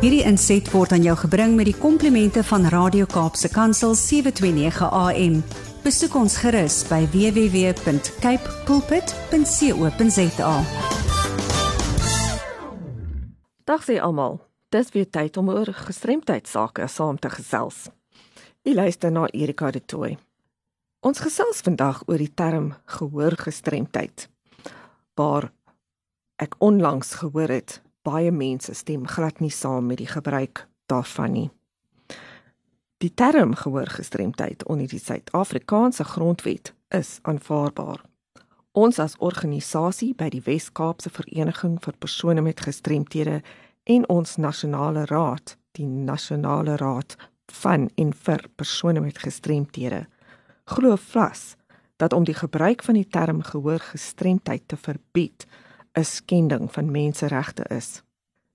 Hierdie inset word aan jou gebring met die komplimente van Radio Kaapse Kansel 729 AM. Besoek ons gerus by www.cape pulpit.co.za. Dag sê almal. Dis weer tyd om oor gestremdheid sake saam te gesels. U luister na Erika de Tooy. Ons gesels vandag oor die term gehoorgestremdheid. Waar ek onlangs gehoor het baie mense stem glad nie saam met die gebruik daarvan nie. Die term gehoorgestremdheid onder die Suid-Afrikaanse grondwet is aanvaarbaar. Ons as organisasie by die Wes-Kaapse Vereniging vir persone met gestremthede en ons nasionale raad, die Nasionale Raad van en vir persone met gestremthede, glo vas dat om die gebruik van die term gehoorgestremdheid te verbied 'n skending van menseregte is.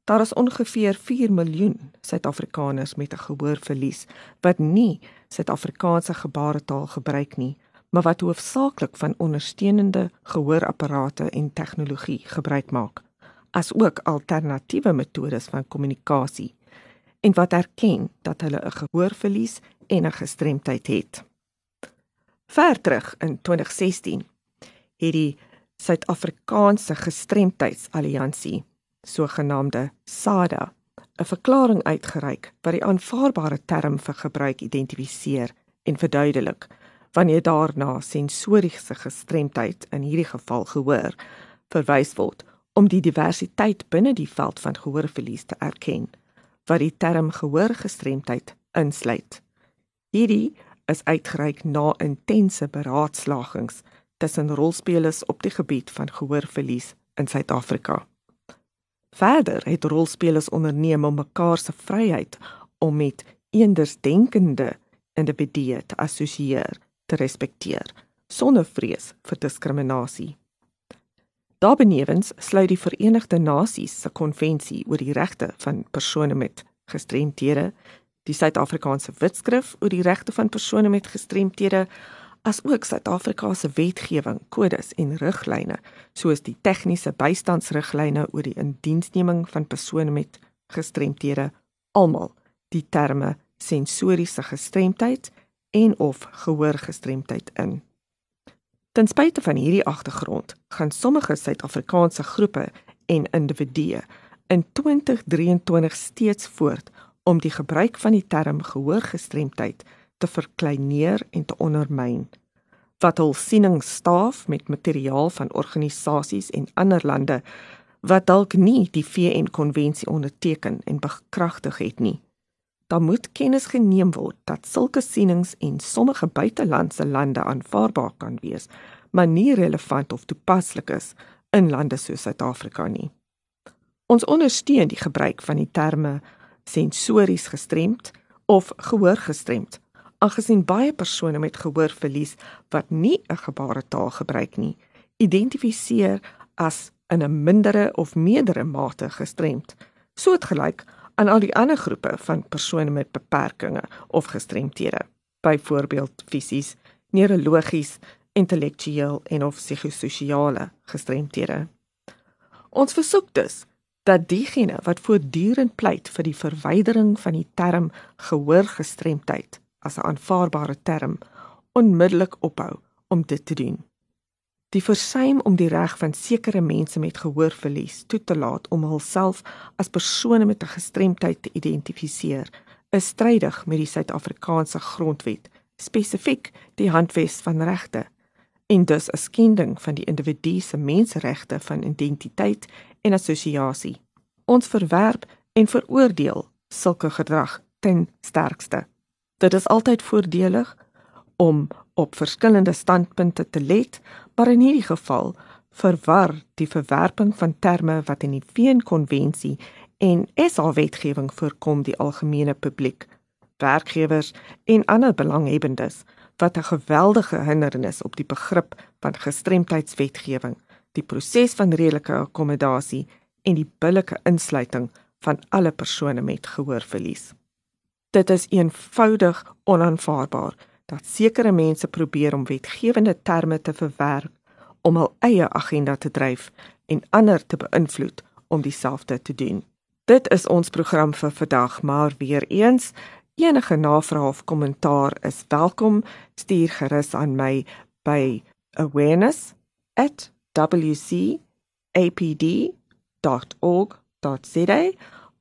Daar is ongeveer 4 miljoen Suid-Afrikaners met 'n gehoorverlies wat nie Suid-Afrikaanse gebaretaal gebruik nie, maar wat hoofsaaklik van ondersteunende gehoorapparate en tegnologie gebruik maak, asook alternatiewe metodes van kommunikasie en wat erken dat hulle 'n gehoorverlies en 'n gestremdheid het. Ver terug in 2016 het die Suid-Afrikaanse Gestremdheidsalliansie, sogenaamde SADA, 'n verklaring uitgereik wat die aanvaarbare term vir gebruik identifiseer en verduidelik wanneer daarna sensoriese gestremdheid in hierdie geval gehoor verwys word om die diversiteit binne die veld van gehoorverlies te erken wat die term gehoorgestremdheid insluit. Hierdie is uitgereik na intense beraadslagings tussen rolspelers op die gebied van gehoorverlies in Suid-Afrika. Verder het rolspelers onderneem om mekaar se vryheid om met eendersdenkende individue te assosieer te respekteer sonder vrees vir diskriminasie. Daarbenewens sluit die Verenigde Nasies se konvensie oor die regte van persone met gestremthede, die Suid-Afrikaanse Wetskrif oor die regte van persone met gestremthede as ook Suid-Afrika se wetgewing, kodes en riglyne, soos die tegniese bystandsriglyne oor die indiensneming van persone met gestremthede, almal die terme sensoriese gestremdheid en of gehoorgestremdheid in. Ten spyte van hierdie agtergrond, gaan sommige Suid-Afrikaanse groepe en individue in 2023 steeds voort om die gebruik van die term gehoorgestremdheid te verkleineer en te ondermyn wat hul siening staaf met materiaal van organisasies en ander lande wat dalk nie die VN konvensie onderteken en bekragtig het nie. Daar moet kennis geneem word dat sulke sienings en sommige buitelandse lande aanvaarbaar kan wees, maar nie relevant of toepaslik is in lande soos Suid-Afrika nie. Ons ondersteun die gebruik van die terme sensories gestremd of gehoor gestremd aangesien baie persone met gehoorverlies wat nie 'n gebaretaal gebruik nie, identifiseer as in 'n mindere of meerdere mate gestremd, soortgelyk aan al die ander groepe van persone met beperkings of gestremthede, byvoorbeeld fisies, neurologies, intellektueel en of psigososiale gestremthede. Ons versoek dus dat diegene wat voortdurend pleit vir die verwydering van die term gehoorgestremdheid as 'n aanvaarbare term onmiddellik ophou om dit te doen. Die versuim om die reg van sekere mense met gehoorverlies toe te laat om hulself as persone met 'n gestremdheid te identifiseer, is strydig met die Suid-Afrikaanse grondwet, spesifiek die Handves van Regte, en dus 'n skending van die individu se menseregte van identiteit en assosiasie. Ons verwerp en veroordeel sulke gedrag ten sterkste. Dit is altyd voordelig om op verskillende standpunte te let, maar in hierdie geval verwar die verwerping van terme wat in die VN-konvensie en SA wetgewing voorkom die algemene publiek, werkgewers en ander belanghebbendes wat 'n geweldige hindernis op die begrip van gestremdheidswetgewing, die proses van redelike akkommodasie en die billike insluiting van alle persone met gehoorverlies. Dit is eenvoudig onaanvaarbaar dat sekere mense probeer om wetgewende terme te verwerk om hul eie agenda te dryf en ander te beïnvloed om dieselfde te doen. Dit is ons program vir vandag, maar weer eens, enige navrae of kommentaar is welkom. Stuur gerus aan my by awareness@wcapd.org.za